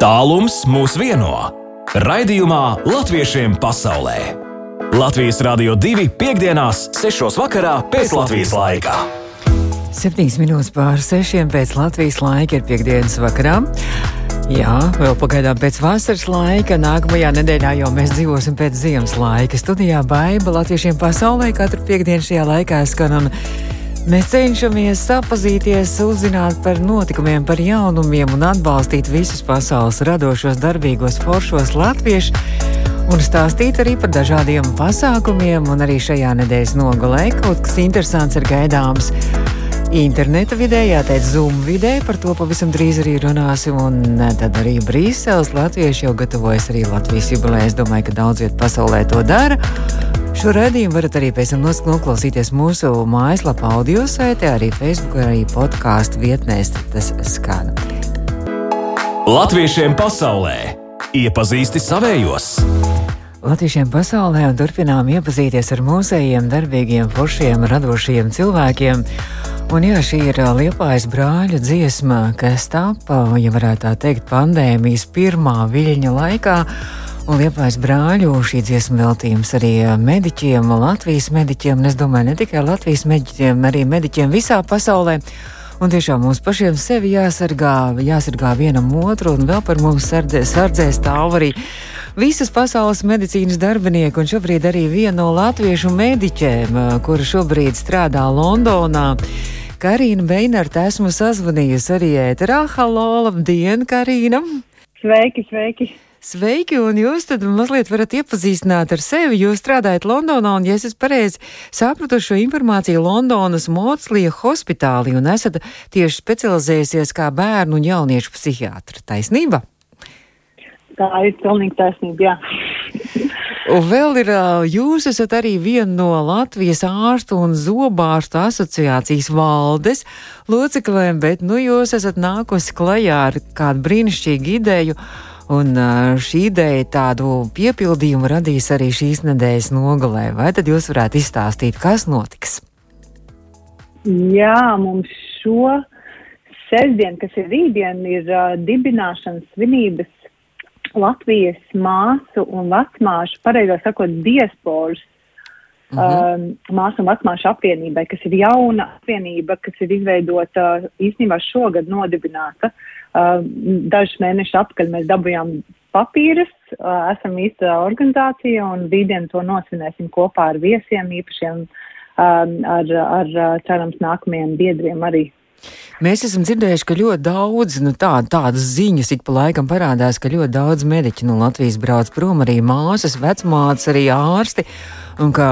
Tālums mūs vieno. Raidījumā Latviešiem pasaulē. Latvijas Rādio 2.5.6. vakarā pēc Latvijas laika. 7 minūtes pār 6 pēc Latvijas laika ir piekdienas vakarā. Jā, vēl pagaidām pēc vasaras laika, nākamajā nedēļā jau mēs dzīvosim pēc ziemas laika. Studijā Baiba Latviešiem pasaulē katru piekdienu šajā laikā skan un mēs cenšamies sapazīties, uzzināt par notikumiem, par jaunumiem un atbalstīt visus pasaules radošos, darbīgos, foršos latviešus un stāstīt arī par dažādiem pasākumiem. Un arī šajā nedēļas nogalē kaut kas interesants ir gaidāms interneta vidē, jāteic, Zoom vidē. Par to pavisam drīz arī runāsim. Un eh, tad arī Brīseles latvieši jau gatavojas arī Latvijas jubilē. Es domāju, ka daudz vietu pasaulē to dara. Šo raidījumu varat arī pēc tam noklausīties mūsu mājaslapā, audio saitē, arī Facebook, arī podkāstu vietnēs. Tas skan. Latviešiem pasaulē iepazīsti savējos! Latviešiem pasaulē un turpinām iepazīties ar mūsējiem, darbīgiem, foršiem, radošiem cilvēkiem. Un jā, šī ir liepājas brāļa dziesma, kas tapa, ja varētu tā teikt, pandēmijas pirmā viļņa laikā. Un liepājas brāļu šī dziesma veltījums arī mediķiem, Latvijas mediķiem, un es domāju, ne tikai Latvijas mediķiem, arī mediķiem visā pasaulē. Un tiešām mums pašiem sevi jāsargā, jāsargā vienam otru, un vēl par mums sardzē, sardzē stāv arī visas pasaules medicīnas darbinieki, un šobrīd arī viena no latviešu mediķēm, kura šobrīd strādā Londonā. Karina Beinerta esmu sazvanījusi arī ēterā. Halo, labdien, Karina! Sveiki, sveiki! Sveiki, un jūs tad mazliet varat iepazīstināt ar sevi. Jūs strādājat Londonā, un, ja es pareizi sapratu šo informāciju, Londonas Motslija hospitālī, un esat tieši specializējusies kā bērnu un jauniešu psihiatra. Taisnība? Tā ir pilnīgi taisnība, jā. Un vēl ir, jūs esat arī viena no Latvijas ārstu un zobārstu asociācijas valdes locekļiem, bet nu jūs esat nākusi klajā ar kādu brīnišķīgu ideju. Un šī ideja tādu piepildījumu radīs arī šīs nedēļas nogalē. Vai tad jūs varētu izstāstīt, kas notiks? Jā, mums šo sestdienu, kas ir rītdien, ir uh, dibināšanas svinības Latvijas māsu un vecmāšu, pareizāk sakot, diasporas uh -huh. um, māsu un vecmāšu apvienībai, kas ir jauna apvienība, kas ir izveidota īstenībā šogad nodibināta. Uh, dažus mēnešus atpakaļ mēs dabūjām papīrus, uh, esam īsta organizācija un rītdien to nosvinēsim kopā ar viesiem, īpašiem um, ar, ar, ar cerams nākamajiem biedriem arī Mēs esam dzirdējuši, ka ļoti daudz nu, tā, tādas ziņas ik pa laikam parādās, ka ļoti daudz mediķu no Latvijas brauc prom, arī māsas, vecmātes, arī ārsti un ka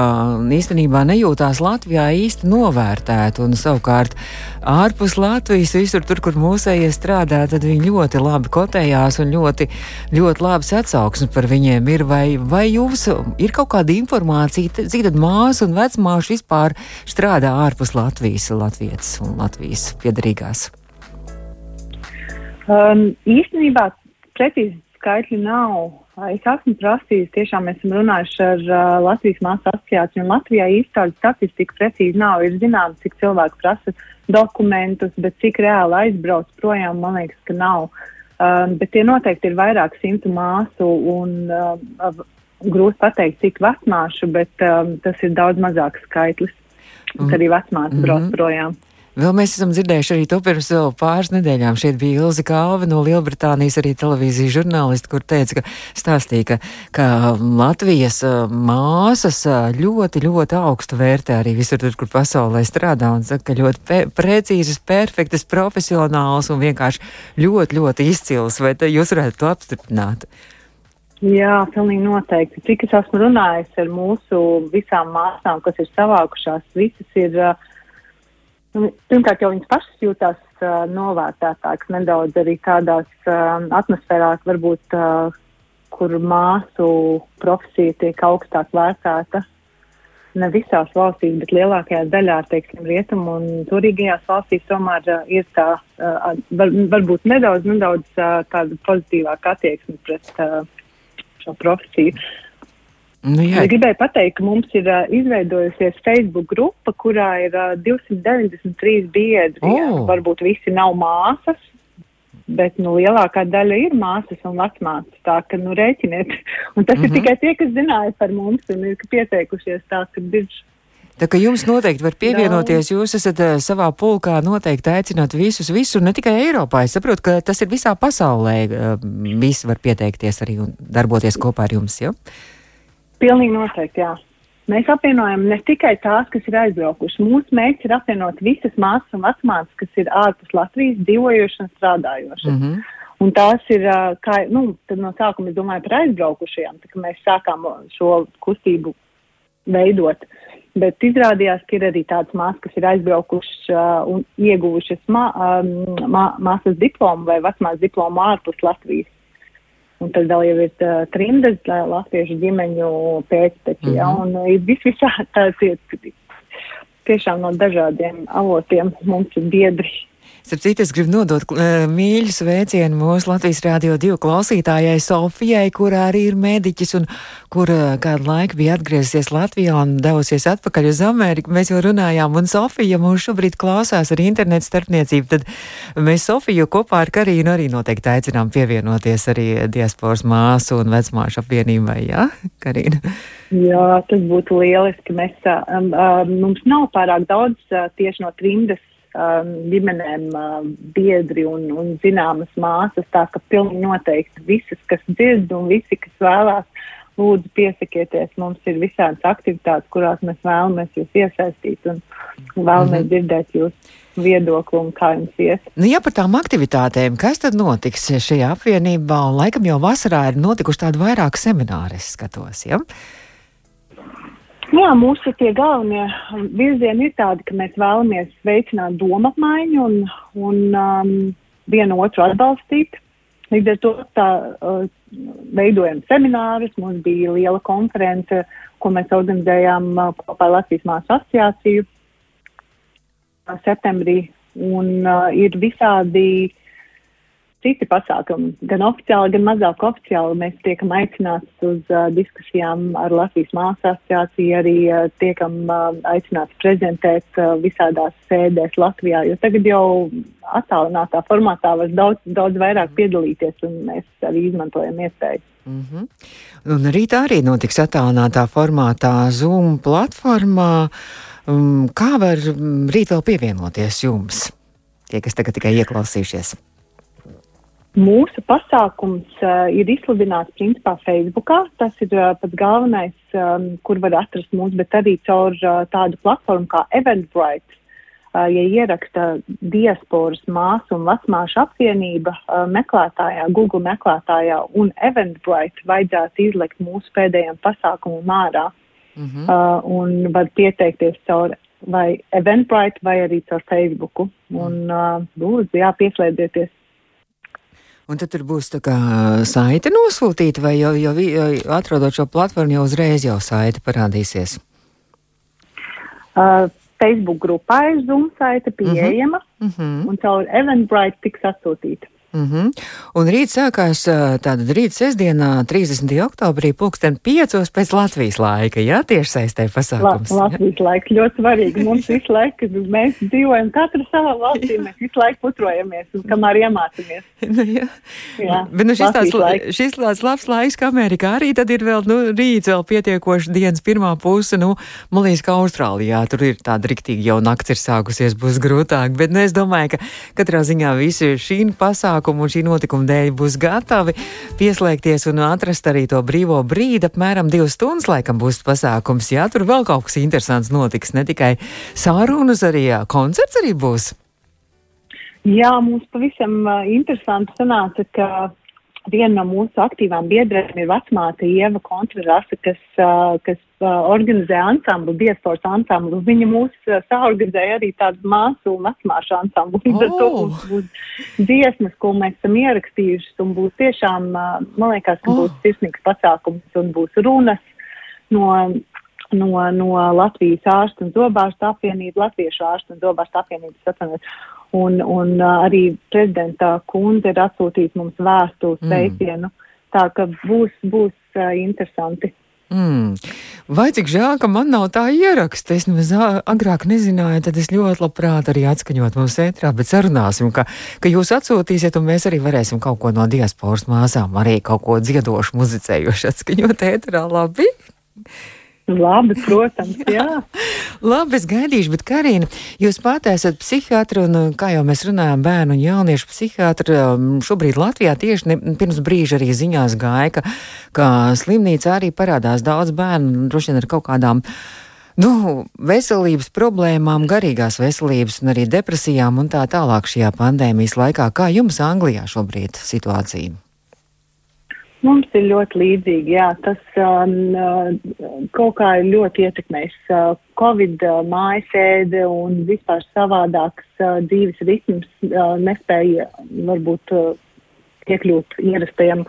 īstenībā nejūtās Latvijā īsti novērtēti. Un savukārt ārpus Latvijas, visur tur, kur mūsējie strādā, tad viņi ļoti labi kotējās un ļoti, ļoti labs atsauksmes par viņiem ir. Vai, vai jums ir kaut kāda informācija, cik tad māsu un vecmāšu vispār strādā ārpus Latvijas, Latvijas un Latvijas piedarīgās? Um, īstenībā precīzi skaitļi nav. Es esmu prasījis, tiešām mēs esam runājuši ar uh, Latvijas māsu asociāciju, un Latvijā īstāļu statistika precīzi nav. Ir zināms, cik cilvēki prasa dokumentus, bet cik reāli aizbrauc projām, man liekas, ka nav. Um, bet tie noteikti ir vairāk simtu māsu, un uh, grūti pateikt, cik vecmāšu, bet um, tas ir daudz mazāks skaitlis, mm. ka arī vecmāsu mm -hmm. brauc projām. Vēl mēs esam dzirdējuši arī to pirms vēl pāris nedēļām. Šeit bija Ilza Kalve no Lielbritānijas, arī televīzijas žurnālisti, kur teica, ka stāstīja, ka, ka Latvijas māsas ļoti, ļoti augstu vērtē arī visur tur, kur pasaulē strādā un saka, ka ļoti pe precīzas, perfektas, profesionāls un vienkārši ļoti, ļoti izcils. Vai jūs varētu to apstiprināt? Jā, pilnīgi noteikti. Cik es esmu runājis ar mūsu visām māsām, kas ir savākušās, visas ir uh, pirmkārt, jau viņas pašas jūtās uh, novērtētākas, nedaudz arī tādās uh, atmosfērās, varbūt, uh, kur māsu profesija tiek augstāk vērtēta. Ne visās valstīs, bet lielākajā daļā, teiksim, rietumu un turīgajās valstīs tomēr uh, ir tā, uh, var, varbūt nedaudz, nedaudz uh, tāda pozitīvāka attieksme pret uh, šo profesiju. Uh, Nu, jā. es gribēju pateikt, ka mums ir uh, izveidojusies Facebook grupa, kurā ir uh, 293 biedri. Oh. Jā. Varbūt visi nav māsas, bet nu, lielākā daļa ir māsas un vecmāsas. Tā ka nu, rēķiniet. Un tas mm -hmm. ir Mhm. tikai tie, kas zināja par mums un ir pieteikušies tā, ka biržs. Tā kā jums noteikti var pievienoties, jūs esat uh, savā pulkā noteikti aicināt visus, visur, ne tikai Eiropā. Es saprotu, ka tas ir visā pasaulē. Uh, visi var pieteikties arī un darboties kopā ar jums, jo? Pilnīgi noteikti, jā. Mēs apvienojam ne tikai tās, kas ir aizbraukušas. Mūsu mērķis ir apvienot visas māsas un vecmāsas, kas ir ārpus Latvijas dzīvojošas un strādājošas. Mm -hmm. Un tās ir, kā, nu, no sākuma es domāju par aizbraukušajām, tā kā mēs sākām šo kustību veidot. Bet izrādījās, ka ir arī tādas māsas, kas ir aizbraukušas uh, un ieguvušas mā, um, mā, māsas diplomu vai vecmās diplomu ārpus Latvijas. Un tad vēl jau ir trimdas uh, latviešu ģimeņu pēcteči, mm -hmm. ja, un vis visā tāds ir tiešām no dažādiem avotiem mums ir biedri. Starp citu, es gribu nodot uh, mīļu sveicienu mūsu Latvijas Rādio 2 klausītājai Sofijai, kurā arī ir mediķis un kur uh, kādu laiku bija atgriezusies Latvijā un devusies atpakaļ uz Ameriku. Mēs jau runājām, un Sofija mūs šobrīd klausās ar internetu starpniecību, tad mēs Sofiju kopā ar Karīnu arī noteikti aicinām pievienoties arī diasporas māsu un vecmāšu apvienībai, jā, Karīna? Jā, tas būtu lieliski. Mēs, um, um, mums nav pārāk daudz uh, tieši no trimdas ģimenēm uh, biedri un, un zināmas māsas, tā ka pilnīgi noteikti visas, kas dzird un visi, kas vēlās, lūdzu piesakieties. Mums ir visādas aktivitātes, kurās mēs vēlamies jūs iesaistīt un vēlamies mm -hmm. dzirdēt jūsu viedokli un kā jums iet. Nu, ja par tām aktivitātēm, kas tad notiks šajā apvienībā, un laikam jau vasarā ir notikuši tādi vairāk semināri, es skatos, ja? Jā, mūsu tie galvenie virzieni ir tādi, ka mēs vēlamies veicināt domu apmaiņu un, un um, vienu otru atbalstīt. Līdz ar to tā, uh, veidojam seminārus, mums bija liela konference, ko mēs organizējām uh, kopā ar Latvijas māsu asociāciju uh, septembrī, un uh, ir visādi citi pasākumi, gan oficiāli, gan mazāk oficiāli. Mēs tiekam aicināti uz uh, diskusijām ar Latvijas māsu asociāciju, arī uh, tiekam uh, aicināti prezentēt uh, visādās sēdēs Latvijā, jo tagad jau attālinātā formātā var daudz, daudz vairāk piedalīties, un mēs arī izmantojam iespēju. Mm -hmm. Un rīt arī notiks attālinātā formātā Zoom platformā. Um, kā var rīt vēl pievienoties jums? Tie, kas tagad tikai ieklausījušies. Mūsu pasākums uh, ir izsludināts principā Facebookā. Tas ir uh, pats galvenais, um, kur var atrast mūs, bet arī caur uh, tādu platformu kā Eventbrite. Uh, ja ieraksta diasporas māsu un vecmāšu apvienība uh, meklētājā, Google meklētājā un Eventbrite, vajadzētu izlikt mūsu pēdējiem pasākumam ārā. Mm -hmm. uh, un var pieteikties caur vai Eventbrite vai arī caur Facebooku. Un, uh, lūdzu, jā, pieslēdzieties. Un tad tur būs tā kā saite nosūtīta, vai jau, jau, jau atrodot šo platformu, jau uzreiz jau saite parādīsies? Uh, Facebook grupā ir Zoom saite pieejama, uh -huh. Uh -huh. un caur Eventbrite tiks atsūtīta. Mm -hmm. Un rīt sākās tāda rīta sestdienā, 30. oktobrī, pulksten 5. pēc Latvijas laika, jā, tieši saistē pasākums. La, Latvijas jā. laiks ļoti svarīgi. Mums visu laiku, mēs dzīvojam katru savā valstī, mēs visu laiku putrojamies un kamēr iemācāmies. nu, jā. jā, bet nu, šis, tāds, šis tāds labs laiks, kā Amerikā arī tad ir vēl, nu, rīts vēl pietiekoši dienas pirmā puse, nu, man liekas, ka Austrālijā tur ir tāda riktīgi jau nakts ir sākusies, būs grūtāk, bet, nu, es domāju, ka katrā ziņā visi šī pasākumi pasākumu un šī notikuma dēļ būs gatavi pieslēgties un atrast arī to brīvo brīdi. Apmēram divas stundas laikam būs pasākums. Jā, tur vēl kaut kas interesants notiks. Ne tikai sārunas, arī jā, koncerts arī būs. Jā, mums pavisam interesanti sanāca, ka viena no mūsu aktīvām biedrēm ir vecmāte Ieva Kontrarasa, kas, uh, kas uh, organizē ansamblu, diasporas ansamblu. Viņa mūs uh, saorganizēja arī tādu māsu un vecmāšu ansamblu. Līdz ar to mums būs dziesmas, ko mēs esam ierakstījušas, un būs tiešām, man liekas, ka būs sirsnīgs pasākums un būs runas no, no, no Latvijas ārstu un zobārstu apvienības, Latviešu ārstu un zobārstu apvienības atvainojiet. Un, un uh, arī prezidenta kundze ir atsūtījis mums vēstuli sveicienu. Mm. Tā ka būs, būs uh, interesanti. Mm. Vai cik žēl, ka man nav tā ieraksta? Es nemaz agrāk nezināju, tad es ļoti labprāt arī atskaņot mums ētrā, bet sarunāsim, ka, ka jūs atsūtīsiet, un mēs arī varēsim kaut ko no diasporas māsām, arī kaut ko dziedošu, muzicējošu atskaņot ētrā. Labi! Labi, protams, jā. Labi, es gaidīšu, bet Karina, jūs pat esat psihiatra un, kā jau mēs runājām, bērnu un jauniešu psihiatra. Um, šobrīd Latvijā tieši ne, pirms brīža arī ziņās gāja, ka, ka slimnīcā arī parādās daudz bērnu, droši vien ar kaut kādām. Nu, veselības problēmām, garīgās veselības un arī depresijām un tā tālāk šajā pandēmijas laikā. Kā jums Anglijā šobrīd situācija? Mums ir ļoti līdzīgi, jā, tas um, uh, kaut kā ir ļoti ietekmējis uh, Covid uh, mājasēde un vispār savādāks uh, dzīves ritms uh, nespēja varbūt uh, iekļūt ierastajam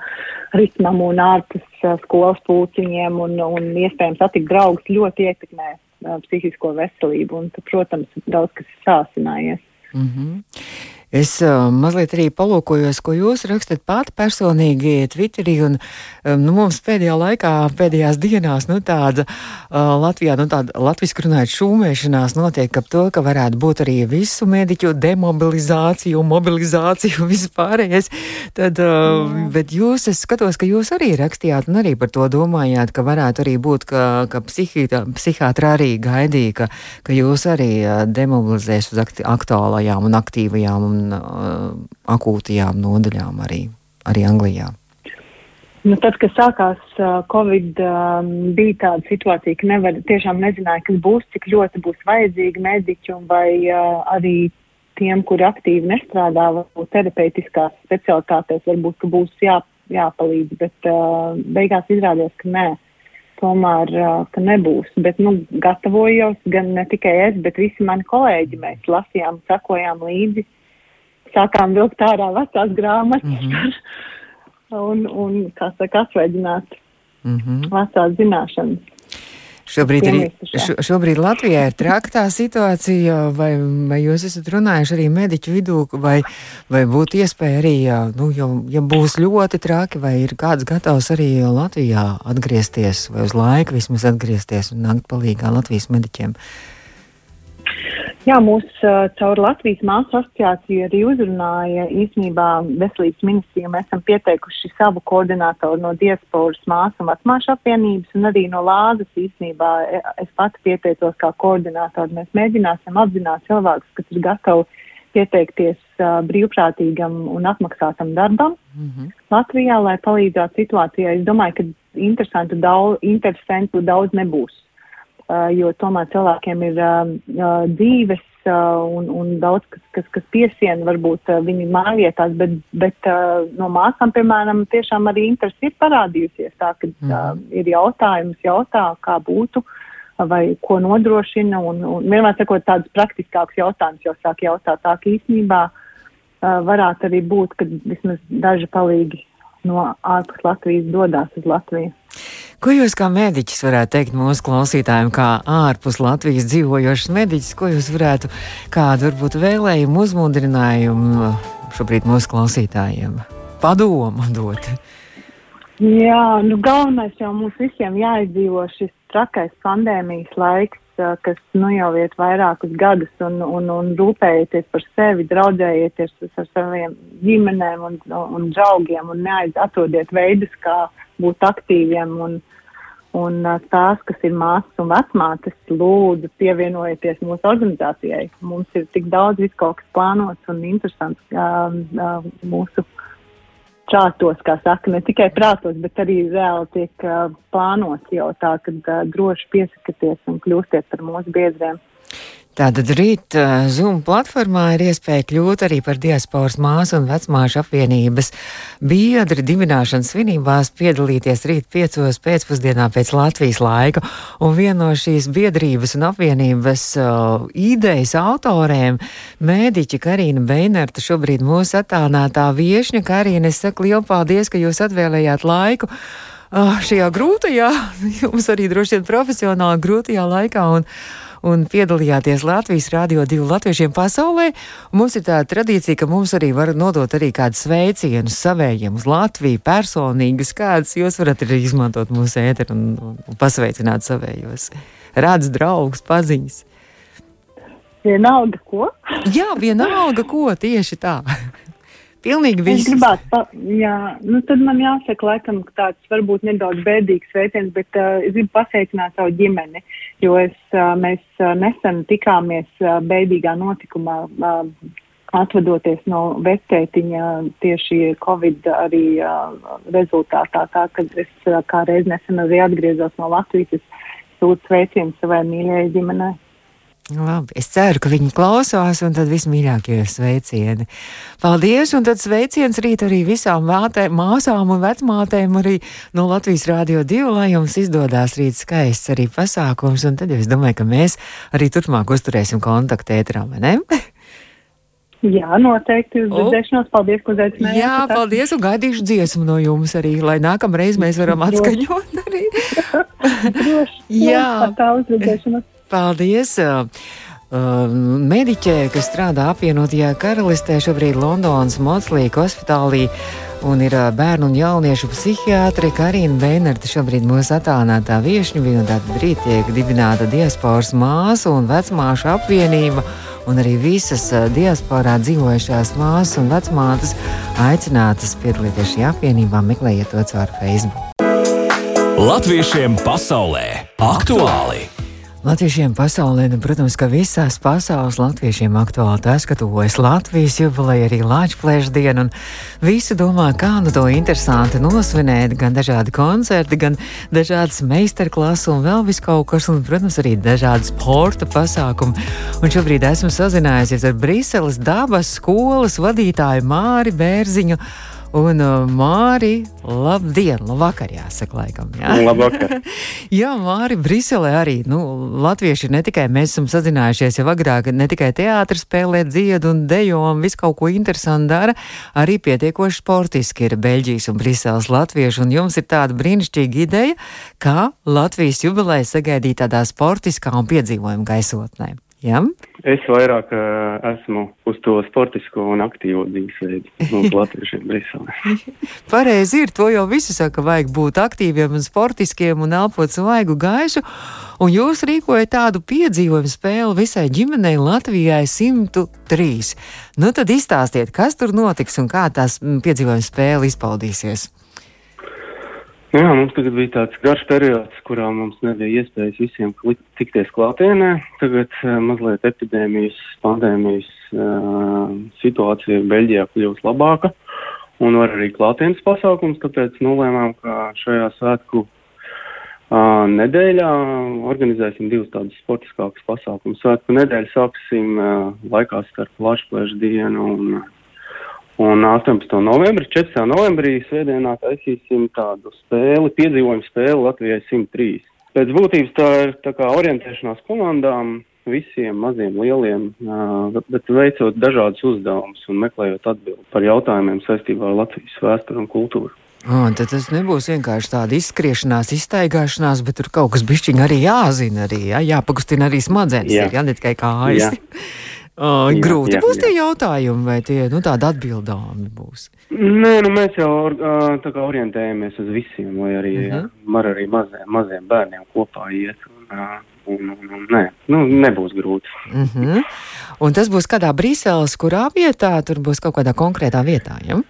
ritmam un ārpus uh, skolas pūciņiem un, un iespējams satikt draugus ļoti ietekmē uh, psihisko veselību un, protams, daudz kas ir sāsinājies. Mm -hmm. Es uh, mazliet arī palūkojos, ko jūs rakstat pati personīgi Twitterī, un um, nu, mums pēdējā laikā, pēdējās dienās, nu tāda uh, Latvijā, nu tāda latviski runājot šūmēšanās notiek ap to, ka varētu būt arī visu mediķu demobilizāciju, mobilizāciju, vispārējais. Tad, uh, mm. bet jūs, es skatos, ka jūs arī rakstījāt un arī par to domājāt, ka varētu arī būt, ka, ka psihiatra arī gaidīja, ka, ka jūs arī uh, demobilizēs uz aktuālajām un aktīvajām un un uh, akūtajām nodaļām arī, arī Anglijā? Nu, tad, kad sākās uh, Covid, um, bija tāda situācija, ka nevar, tiešām nezināja, kas būs, cik ļoti būs vajadzīgi mediķi un vai uh, arī tiem, kuri aktīvi nestrādā, varbūt terapeitiskās specialitātēs, varbūt, ka būs jā, jāpalīdz, bet uh, beigās izrādījās, ka nē, tomēr, uh, ka nebūs. Bet, nu, gatavojos gan ne tikai es, bet visi mani kolēģi, mēs lasījām, sakojām līdzi. Uh, sākām vilkt ārā vecās grāmatas mm -hmm. un, un, kā saka, atsveidināt mm -hmm. vecās zināšanas. Šobrīd, arī, šo, šobrīd Latvijā ir traktā situācija, vai, vai jūs esat runājuši arī mediķu vidū, vai, vai būtu iespēja arī, nu, jo, ja būs ļoti traki, vai ir kāds gatavs arī Latvijā atgriezties, vai uz laiku vismaz atgriezties un nākt palīgā Latvijas mediķiem? Jā, mūs uh, caur Latvijas māsu asociāciju arī uzrunāja īstenībā veselības ministrija. Mēs esam pieteikuši savu koordinātoru no diasporas māsu un vecmāšu apvienības un arī no Lāzes īstenībā es pati pieteicos kā koordinātori. Mēs mēģināsim apzināt cilvēkus, kas ir gatavi pieteikties uh, brīvprātīgam un atmaksātam darbam mm -hmm. Latvijā, lai palīdzētu situācijai. Es domāju, ka interesantu daudz, interesantu daudz nebūs jo tomēr cilvēkiem ir uh, uh, dzīves un, un daudz kas, kas, kas piesien varbūt viņu mājvietās, bet, bet no māsām, piemēram, tiešām arī interesi ir parādījusies tā, ka mm. ir jautājums, jautā, kā būtu vai ko nodrošina, un, un vienmēr sakot tādus praktiskākus jautājumus jau sāk jautāt tā, īstenībā varētu arī būt, ka vismaz daži palīgi no ārpus Latvijas dodas uz Latviju. Ko jūs kā mediķis varētu teikt mūsu klausītājiem, kā ārpus Latvijas dzīvojošs mediķis, ko jūs varētu, kādu varbūt vēlējumu, uzmundrinājumu šobrīd mūsu klausītājiem padomu dot? Jā, nu galvenais jau mums visiem jāizdzīvo šis trakais pandēmijas laiks, kas nu jau iet vairākus gadus un, un, un rūpējieties par sevi, draudzējieties ar saviem ģimenēm un, un draugiem un neaizatrodiet veidus, kā būt aktīviem un, un tās, kas ir māsas un vecmātes, lūdzu pievienojieties mūsu organizācijai. Mums ir tik daudz viskaut kas plānots un interesants um, uh, mūsu čātos, kā saka, ne tikai prātos, bet arī reāli tiek uh, plānots jau tā, ka uh, droši piesakieties un kļūstiet par mūsu biedriem. Tātad rīt Zoom platformā ir iespēja kļūt arī par diasporas māsu un vecmāšu apvienības biedri dibināšanas svinībās, piedalīties rīt piecos pēcpusdienā pēc Latvijas laika. Un viena no šīs biedrības un apvienības uh, idejas autoriem - mēdīķa Karina Beinerta, šobrīd mūsu attālinātā viešņa. Karina, es saku lielu paldies, ka jūs atvēlējāt laiku šajā grūtajā, jums arī droši vien profesionāli grūtajā laikā. Un, un piedalījāties Latvijas Rādio 2 latviešiem pasaulē. Mums ir tāda tradīcija, ka mums arī var nodot arī kādus sveicienus savējiem uz Latviju personīgas, kādas jūs varat arī izmantot mūsu ēteru un, un pasveicināt savējos. Rādz draugus, paziņas. Vienalga, ko? Jā, vienalga, ko tieši tā. Pilnīgi viss. Es gribētu, pa, jā, nu tad man jāsaka, laikam, tāds varbūt nedaudz bēdīgs veiciens, bet uh, es gribu pasveicināt savu ģimeni, jo es, uh, mēs uh, nesen tikāmies uh, bēdīgā notikumā, uh, atvadoties no vecētiņa tieši Covid arī uh, rezultātā, tā, kad es uh, kā reiz nesen arī atgriezos no Latvijas, es sūtu sveicienu savai mīļajai ģimenei. Labi, es ceru, ka viņi klausās, un tad vismīļākie sveicieni. Paldies, un tad sveiciens rīt arī visām mātē, māsām un vecmātēm arī no Latvijas Rādio 2, lai jums izdodas rīt skaists arī pasākums, un tad jau es domāju, ka mēs arī turpmāk uzturēsim kontaktu ētrā, vai ne? Jā, noteikti. Uz redzēšanos. Paldies, ka uzaicinājāt. Jā, paldies, un gaidīšu dziesmu no jums arī, lai nākamreiz mēs varam atskaņot arī. Droši. Jā. Tā uz redzēšanos. Paldies! Mediķē, kas strādā apvienotajā karalistē, šobrīd Londonas Motslīka hospitālī un ir bērnu un jauniešu psihiatre Karina Beinerta, šobrīd mūsu attālinātā viešņa, viņa tāda brīd tiek dibināta diasporas māsu un vecmāšu apvienība, un arī visas diasporā dzīvojušās māsas un vecmātes aicinātas piedalīties šajā apvienībā, meklējiet to caur Facebook. Latviešiem pasaulē aktuāli! Latviešiem pasaulē, nu, protams, ka visās pasaules latviešiem aktuāli tas, ka tuvojas Latvijas jubileja, arī Latvijas diena, un visi domā, kā nu to interesanti nosvinēt, gan dažādi koncerti, gan dažādas meistarklases un vēl vis kaut kas, un, protams, arī dažādi sporta pasākumi. Un šobrīd esmu sazinājusies ar Briseles dabas skolas vadītāju Māri Bērziņu. Un uh, Māri, labdien, labvakar, jāsaka, laikam. Jā, labvakar. jā Māri, Briselē arī, nu, latvieši ne tikai mēs esam sazinājušies jau agrāk, ne tikai teātris spēlē dziedu un dejo un visu kaut ko interesantu dara, arī pietiekoši sportiski ir Beļģijas un Briseles latvieši, un jums ir tāda brīnišķīga ideja, kā Latvijas jubileja sagaidīt tādā sportiskā un piedzīvojuma gaisotnē. Ja? Es vairāk uh, esmu uz to sportisko un aktīvo dzīvesveidu mums latviešiem Briselē. Pareizi ir, to jau visi saka, vajag būt aktīviem un sportiskiem un elpot svaigu gaisu. Un jūs rīkojat tādu piedzīvojumu spēli visai ģimenei Latvijai 103. Nu tad izstāstiet, kas tur notiks un kā tās piedzīvojuma spēle izpaudīsies. Jā, mums tagad bija tāds garš periods, kurā mums nebija iespējas visiem tikties klātienē. Tagad uh, mazliet epidēmijas, pandēmijas uh, situācija Beļģijā kļūst labāka un var arī klātienes pasākums, tāpēc nolēmām, ka šajā svētku uh, nedēļā organizēsim divus tādus sportiskākus pasākumus. Svētku nedēļu sāksim uh, laikā starp Lašplēšu dienu un Un 18. novembrī, 14. novembrī, svētdienā taisīsim tādu spēli, piedzīvojumu spēli Latvijai 103. Pēc būtības tā ir tā kā orientēšanās komandām, visiem maziem, lieliem, bet veicot dažādus uzdevumus un meklējot atbildi par jautājumiem saistībā ar Latvijas vēsturi un kultūru. Oh, tad tas nebūs vienkārši tāda izskriešanās, iztaigāšanās, bet tur kaut kas bišķiņ arī jāzina, arī jā, jāpakustina arī smadzenes, jā. ir, jā, ne tikai kājas. Uh, jā, grūti jā, būs jā. tie jautājumi, vai tie nu, tādi atbildāmi būs? Nē, nu, mēs jau uh, tā kā orientējamies uz visiem, lai arī uh -huh. var arī maziem, maziem bērniem kopā iet. Un, uh, un, un, un, nē, nu, nebūs grūti. Uh -huh. Un tas būs kādā Brīseles, kurā vietā? Tur būs kaut kādā konkrētā vietā, ja?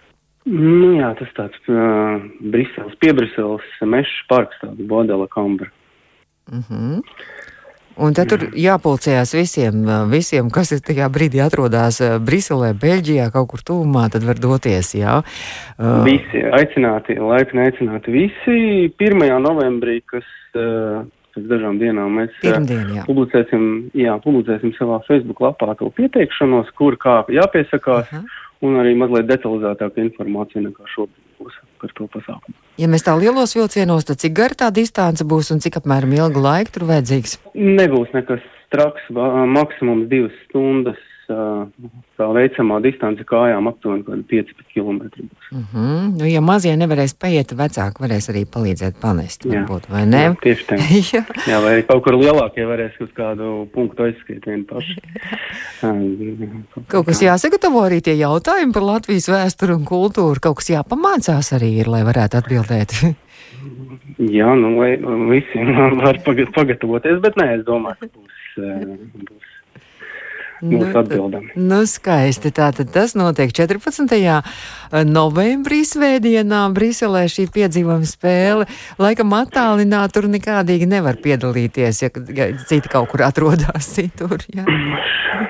Nu, jā, tas tāds uh, Briseles, piebriseles mešas parks, tāds Bodela Kambra. Uh -huh. Un tad tur jāpulcējās visiem, visiem, kas ir tajā brīdī atrodas Briselē, Beļģijā, kaut kur tuvumā, tad var doties. Jā. Visi aicināti, laipni aicināti visi. 1. novembrī, kas pēc dažām dienām mēs Pirmdien, jā. publicēsim, jā, publicēsim savā Facebook lapā to pieteikšanos, kur kā jāpiesakās. Uh -huh un arī mazliet detalizētāka informācija nekā šobrīd būs par to pasākumu. Ja mēs tā lielos vilcienos, tad cik gara tā distance būs un cik apmēram ilga laika tur vajadzīgs? Nebūs nekas traks, maksimums divas stundas tā veicamā distance kājām aptuveni 5 km. Mm -hmm. nu, ja mazie nevarēs paiet, vecāki varēs arī palīdzēt panest, varbūt, vai ne? Jā, tieši tā. jā. jā, vai kaut kur lielākie varēs uz kādu punktu aizskriet vien paši. kaut kas jāsagatavo arī tie jautājumi par Latvijas vēsturu un kultūru, kaut kas jāpamācās arī ir, lai varētu atbildēt. Jā, nu, lai visi var pagatavoties, bet nē, es domāju, ka būs, būs mūsu atbildam. Nu, skaisti. Tātad tas notiek 14. novembrī svētdienā Briselē šī piedzīvojuma spēle. Laikam attālināt tur nekādīgi nevar piedalīties, ja citi kaut kur atrodas citur. Jā.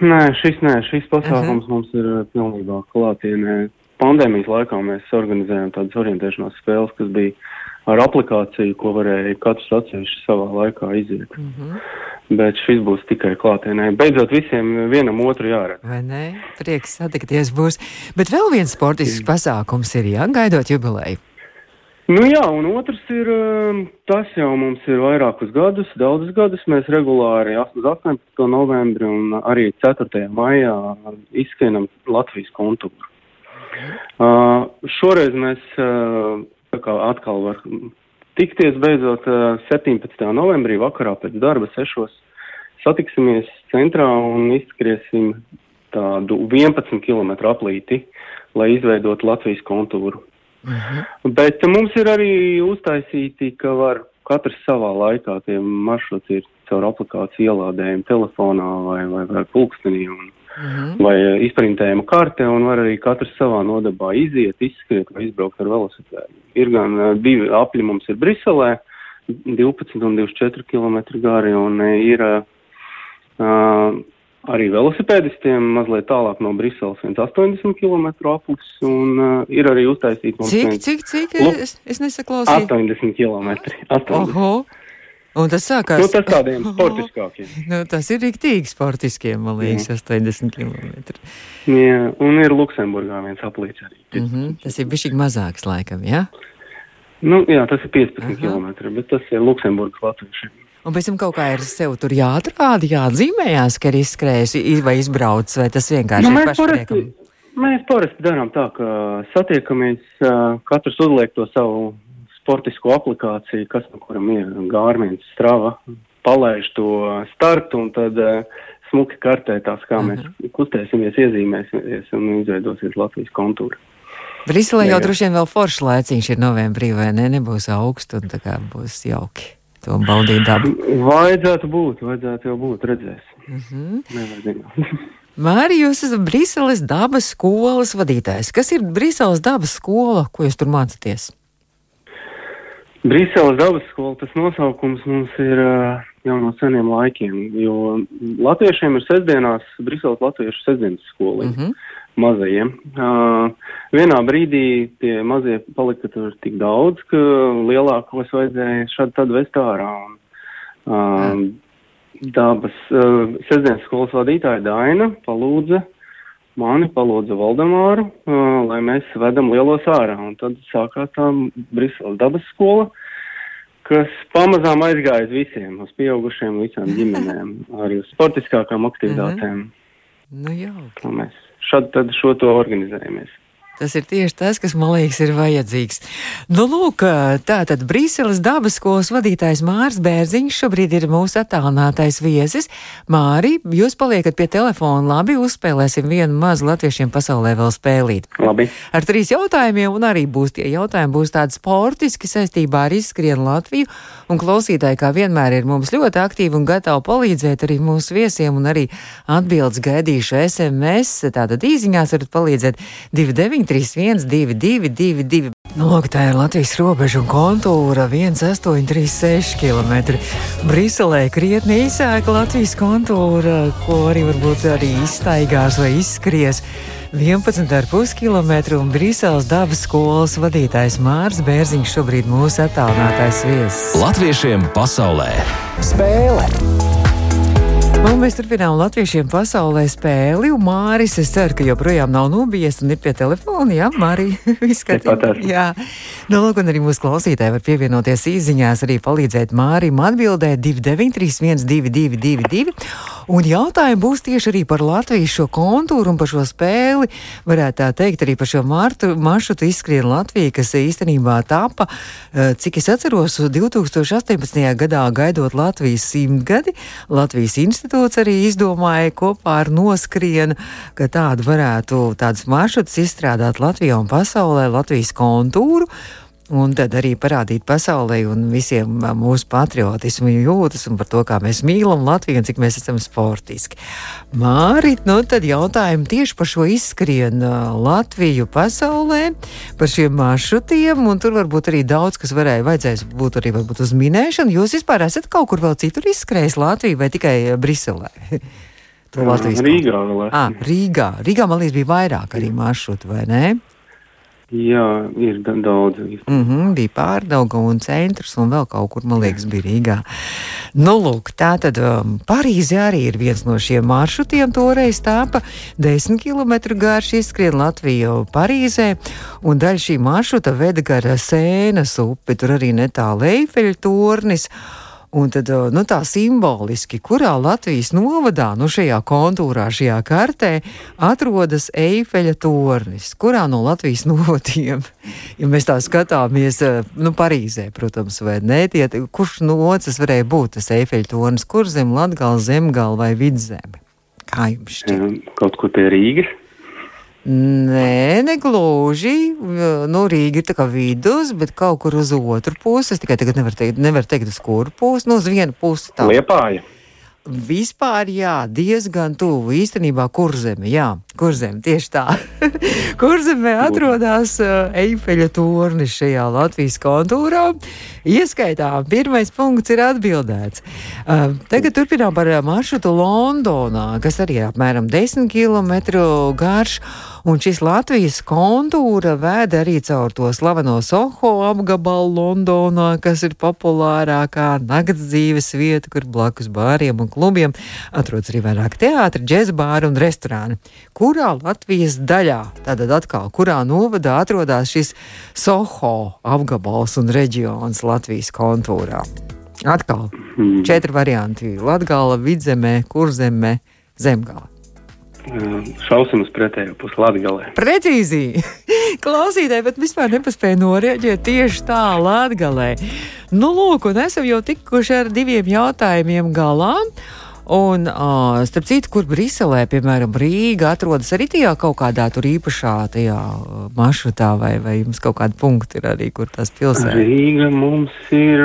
Nē, šis, nē, šis pasākums -huh. mums ir pilnībā klātienē. Pandēmijas laikā mēs organizējām tādas orientēšanās spēles, kas bija ar aplikāciju, ko varēja katrs atsevišķi savā laikā iziet. Mm -hmm. Bet šis būs tikai klātienē. Beidzot, visiem vienam otru jāredz. Vai ne? Prieks satikties būs. Bet vēl viens sportisks pasākums ir, jā, gaidot jubileju. Nu jā, un otrs ir, um, tas jau mums ir vairākus gadus, daudzus gadus. Mēs regulāri 18. novembri un arī 4. maijā izskrienam Latvijas kontūru. Uh, šoreiz mēs uh, atkal var tikties beidzot 17. novembrī vakarā pēc darba sešos. Satiksimies centrā un izskriesim tādu 11 km aplīti, lai izveidotu Latvijas kontūru. Uh mhm. -huh. Bet mums ir arī uztaisīti, ka var katrs savā laikā tie maršruti ir caur aplikāciju ielādējumu telefonā vai, vai, vai pulkstenī. Un, Mhm. vai eh, izprintējama karte, un var arī katrs savā nodabā iziet, izskriet vai izbraukt ar velosipēdu. Ir gan uh, divi apļi mums ir Briselē, 12 un 24 km gari, un uh, ir uh, arī velosipēdistiem mazliet tālāk no Briseles 180 km aplis, un uh, ir arī uztaisīta mums. Cik, cik, cik? Es, es nesaklausīju. 80 km. 80. Oho. Un tas sākās nu, tas tādiem sportiskākiem. Nu, tas ir rīktīgi sportiskiem, man liekas, Jā. 80 km. Jā, un ir Luksemburgā viens aplīts arī. Mm -hmm. Tas ir bišķīgi mazāks laikam, jā? Nu, jā, tas ir 15 Aha. km, bet tas ir Luksemburgas latviešiem. Un pēc tam kaut kā ir sev tur jāatrāda, jāatzīmējās, ka ir izskrējis vai izbraucis, vai tas vienkārši nu, ir pašpriekam? Mēs parasti darām tā, ka satiekamies, katrs uzliek to savu sportisko aplikāciju, kas no kuram ir Gārmins, Strava, palaiž to startu un tad uh, smuki kartē tās, kā mēs mhm. kustēsimies, iezīmēsimies un izveidosies Latvijas kontūra. Briselē jau droši vien vēl foršs laiciņš ir novembrī, vai ne? Nebūs augsts un tā kā būs jauki to baudīt dabu. Vajadzētu būt, vajadzētu jau būt, redzēs. Nevar zināt. Mārija, jūs esat Briseles dabas skolas vadītājs. Kas ir Briseles dabas skola, ko jūs tur mācāties? Brīseles dabas skola, tas nosaukums mums ir uh, jau no seniem laikiem, jo latviešiem ir sestdienās Brīseles latviešu sestdienas skola. Mm -hmm. Mazajiem. Uh, vienā brīdī tie mazie palika tur tik daudz, ka lielākos vajadzēja šādi tad vest ārā. Un, uh, mm. Dabas uh, sestdienas skolas vadītāja Daina palūdza mani palūdza Valdemāru, uh, lai mēs vedam lielos ārā. Un tad sākās tā Briseles dabas skola, kas pamazām aizgāja uz visiem, uz pieaugušiem, visām ģimenēm, arī uz sportiskākām aktivitātēm. Mm -hmm. Nu jau. Tā mēs šad tad šo to organizējamies. Tas ir tieši tas, kas man liekas, ir vajadzīgs. Nu, lūk, tā tad Brīseles dabas skolas vadītājs Mārs Bērziņš šobrīd ir mūsu attālinātais viesis. Māri, jūs paliekat pie telefona, labi, uzspēlēsim vienu mazu latviešiem pasaulē vēl spēlīt. Labi. Ar trīs jautājumiem, un arī būs tie jautājumi, būs tādi sportiski saistībā ar izskrienu Latviju, un klausītāji, kā vienmēr, ir mums ļoti aktīvi un gatavi palīdzēt arī mūsu viesiem, un arī atbildes gaidīšu SMS, tātad īziņās varat palīdzēt 29. 31, 22, 22. Nu, lūk, tā ir Latvijas robeža un kontūra 1836 km. Briselē krietni īsāka Latvijas kontūra, ko arī varbūt arī izstaigās vai izskries. 11,5 km un Brīseles dabas skolas vadītājs Mārs Bērziņš šobrīd mūsu attālinātais viesis. Latviešiem pasaulē spēle! Un mēs turpinām latviešiem pasaulē spēli. Māris, es ceru, ka joprojām nav nobijies un ir pie telefona. Jā, Mārija, viss kārtībā. Jā. Nu, lūk, un arī mūsu klausītāji var pievienoties īsiņās, arī palīdzēt Mārim atbildēt 293, 1222. Un jautājumi būs tieši arī par Latvijas šo kontūru un par šo spēli. Varētu tā teikt, arī par šo martu, maršrutu izskrien Latvija, kas īstenībā tapa, eh, cik es atceros, 2018. gadā gaidot Latvijas simtgadi. Latvijas institūts arī izdomāja kopā ar noskrienu, ka tādu varētu tādas maršrutus izstrādāt Latvijā un pasaulē, Latvijas kontūru un tad arī parādīt pasaulē un visiem mūsu patriotismu jūtas un par to, kā mēs mīlam Latviju un cik mēs esam sportiski. Mārit, nu tad jautājumi tieši par šo izskrienu Latviju pasaulē, par šiem maršrutiem, un tur varbūt arī daudz, kas varēja vajadzēs būt arī varbūt uz minēšanu. Jūs vispār esat kaut kur vēl citur izskrējis Latviju vai tikai Briselē? Rīgā vēl. Ah, Rīgā. Rīgā, man liekas, bija vairāk arī maršrutu, vai ne? Jā, ir daudz. Mm -hmm, bija pārdauga un centrs, un vēl kaut kur, man liekas, bija Rīgā. Nu, lūk, tā tad um, Parīze arī ir viens no šiem maršrutiem. Toreiz tāpa 10 km garš izskrien Latviju Parīzē, un daļa šī maršruta veda gara Sēnas upi, tur arī netālu Eifeļa tornis. Un tad, nu, tā simboliski, kurā Latvijas novadā, nu, šajā kontūrā, šajā kartē, atrodas Eifeļa tornis, kurā no Latvijas novadiem, ja mēs tā skatāmies, nu, Parīzē, protams, vai ne, tie, kurš nocis varēja būt tas Eifeļa tornis, kur zem Latgala, Zemgala vai Vidzeme? Kā jums šķiet? Kaut kur pie Rīgas. Nē, negluži. Nu, Rīga ir tā kā vidus, bet kaut kur uz otru pusi. Es tikai tagad nevaru teikt, nevar teikt uz kuru pusi. Nu, uz vienu pusi tā. Liepāja. Vispār, jā, diezgan tuvu īstenībā kurzeme. Jā, kurzeme tieši tā. kurzemē atrodas uh, Eifeļa tornis šajā Latvijas kontūrā. Ieskaitām, pirmais punkts ir atbildēts. Uh, tagad turpinām par maršrutu Londonā, kas arī ir apmēram 10 km garš. Un šis Latvijas kontūra vēda arī caur to slaveno Soho apgabalu Londonā, kas ir populārākā nakts dzīves vieta, kur blakus bāriem un klubiem atrodas arī vairāk teātri, džezbāri un restorāni. Kurā Latvijas daļā, tātad atkal, kurā novadā atrodas šis Soho apgabals un reģions Latvijas kontūrā? Atkal Hmm. četri varianti - Latgala, Vidzemē, Kurzemē, Zemgala. Šausim uz pretējo pusi Latgalē. Precīzi! Klausītāji, bet vispār nepaspēja noreaģēt tieši tā Latgalē. Nu, lūk, un esam jau tikuši ar diviem jautājumiem galā. Un, uh, starp citu, kur Briselē, piemēram, Rīga atrodas arī tajā kaut kādā tur īpašā tajā maršrutā, vai, vai jums kaut kādi punkti ir arī, kur tās pilsētas? Rīga mums ir,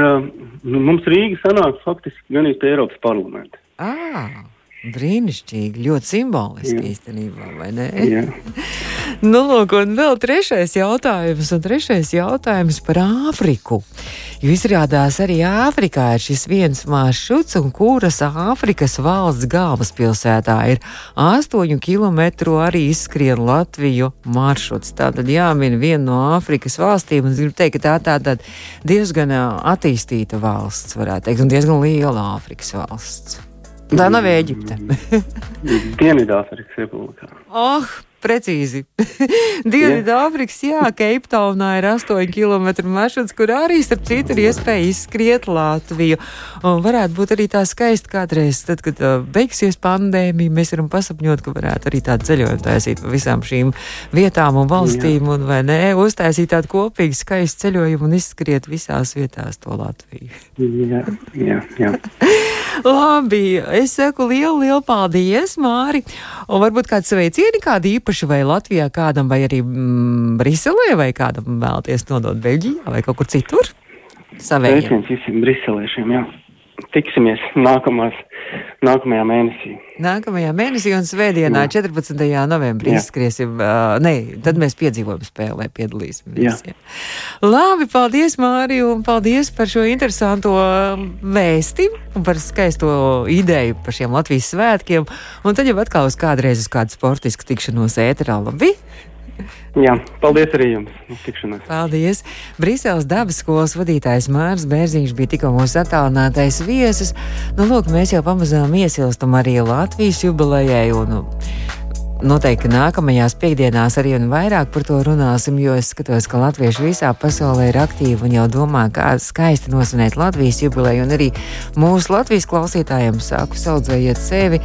nu, mums Rīga sanāk faktiski gan pie Eiropas parlamenta. Ah, brīnišķīgi, ļoti simboliski Jā. īstenībā, vai ne? Jā. Nu, lūk, un vēl trešais jautājums, un trešais jautājums par Āfriku. Jo izrādās arī Āfrikā ir šis viens maršruts, un kuras Āfrikas valsts galvaspilsētā ir 8 km arī izskrien Latviju maršruts. Tātad jāmin viena no Āfrikas valstīm, un es gribu teikt, ka tā tāda diezgan attīstīta valsts, varētu teikt, un diezgan liela Āfrikas valsts. Tā nav Ēģipte. Dienvidāfrikas republikā. Oh, precīzi. Dienvidāfrikas, jā, Keiptaunā ir 8 km maršruts, kur arī, starp citu, ir iespēja izskriet Latviju. Un varētu būt arī tā skaisti kādreiz, tad, kad uh, beigsies pandēmija, mēs varam pasapņot, ka varētu arī tādu ceļojumu taisīt pa visām šīm vietām un valstīm, jā. un vai nē, uztaisīt tādu kopīgu skaistu ceļojumu un izskriet visās vietās to Latviju. Jā, jā, jā. Labi, es saku lielu, lielu paldies, Māri. Un varbūt kāds sveicieni, kādi īpaši vai Latvijā, kādam vai arī mm, Briselē, vai kādam vēlties nodot Beļģijā vai kaut kur citur? Savējiem. Sveiciens visiem briselēšiem, jā. Tiksimies nākamās, nākamajā mēnesī. Nākamajā mēnesī un svētdienā, Jā. 14. novembrī, Jā. izskriesim. Uh, nē, tad mēs piedzīvojam spēlē, piedalīsimies. Jā. Jā. Labi, paldies, Mārija, un paldies par šo interesanto vēsti un par skaisto ideju par šiem Latvijas svētkiem. Un tad jau atkal uz kādreiz uz kādu sportisku tikšanos ēterā. Labi? Jā, paldies arī jums. Uz tikšanos. Paldies! Brīseles dabas skolas vadītājs Mārcis Bērziņš bija tikko mūsu attālinātais viesis. Nu, lūk, mēs jau pamazām iesilstam arī Latvijas jubilejai. Un, noteikti nākamajās piekdienās arī un vairāk par to runāsim, jo es skatos, ka latvieši visā pasaulē ir aktīvi un jau domā, kā skaisti nosvinēt Latvijas jubileju. Un arī mūsu Latvijas klausītājiem sāku saudzējiet sevi,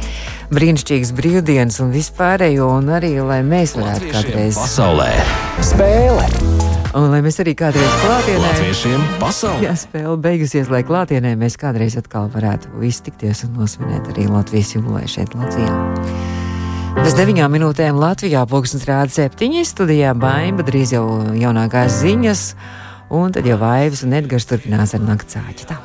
brīnišķīgas brīvdienas un vispārējo, un arī, lai mēs varētu kādreiz pasaulē spēle. Un lai mēs arī kādreiz klātienē, Latviešiem pasaulē. ja spēle beigusies, lai klātienē mēs kādreiz atkal varētu iztikties un nosvinēt arī Latvijas jubileju šeit Latvijā. Bez deviņām minūtēm Latvijā pulkstenis rāda septiņi, studijā baimba, drīz jau jaunākās ziņas, un tad jau Vaivs un Edgars turpinās ar naktsāķi. Tā.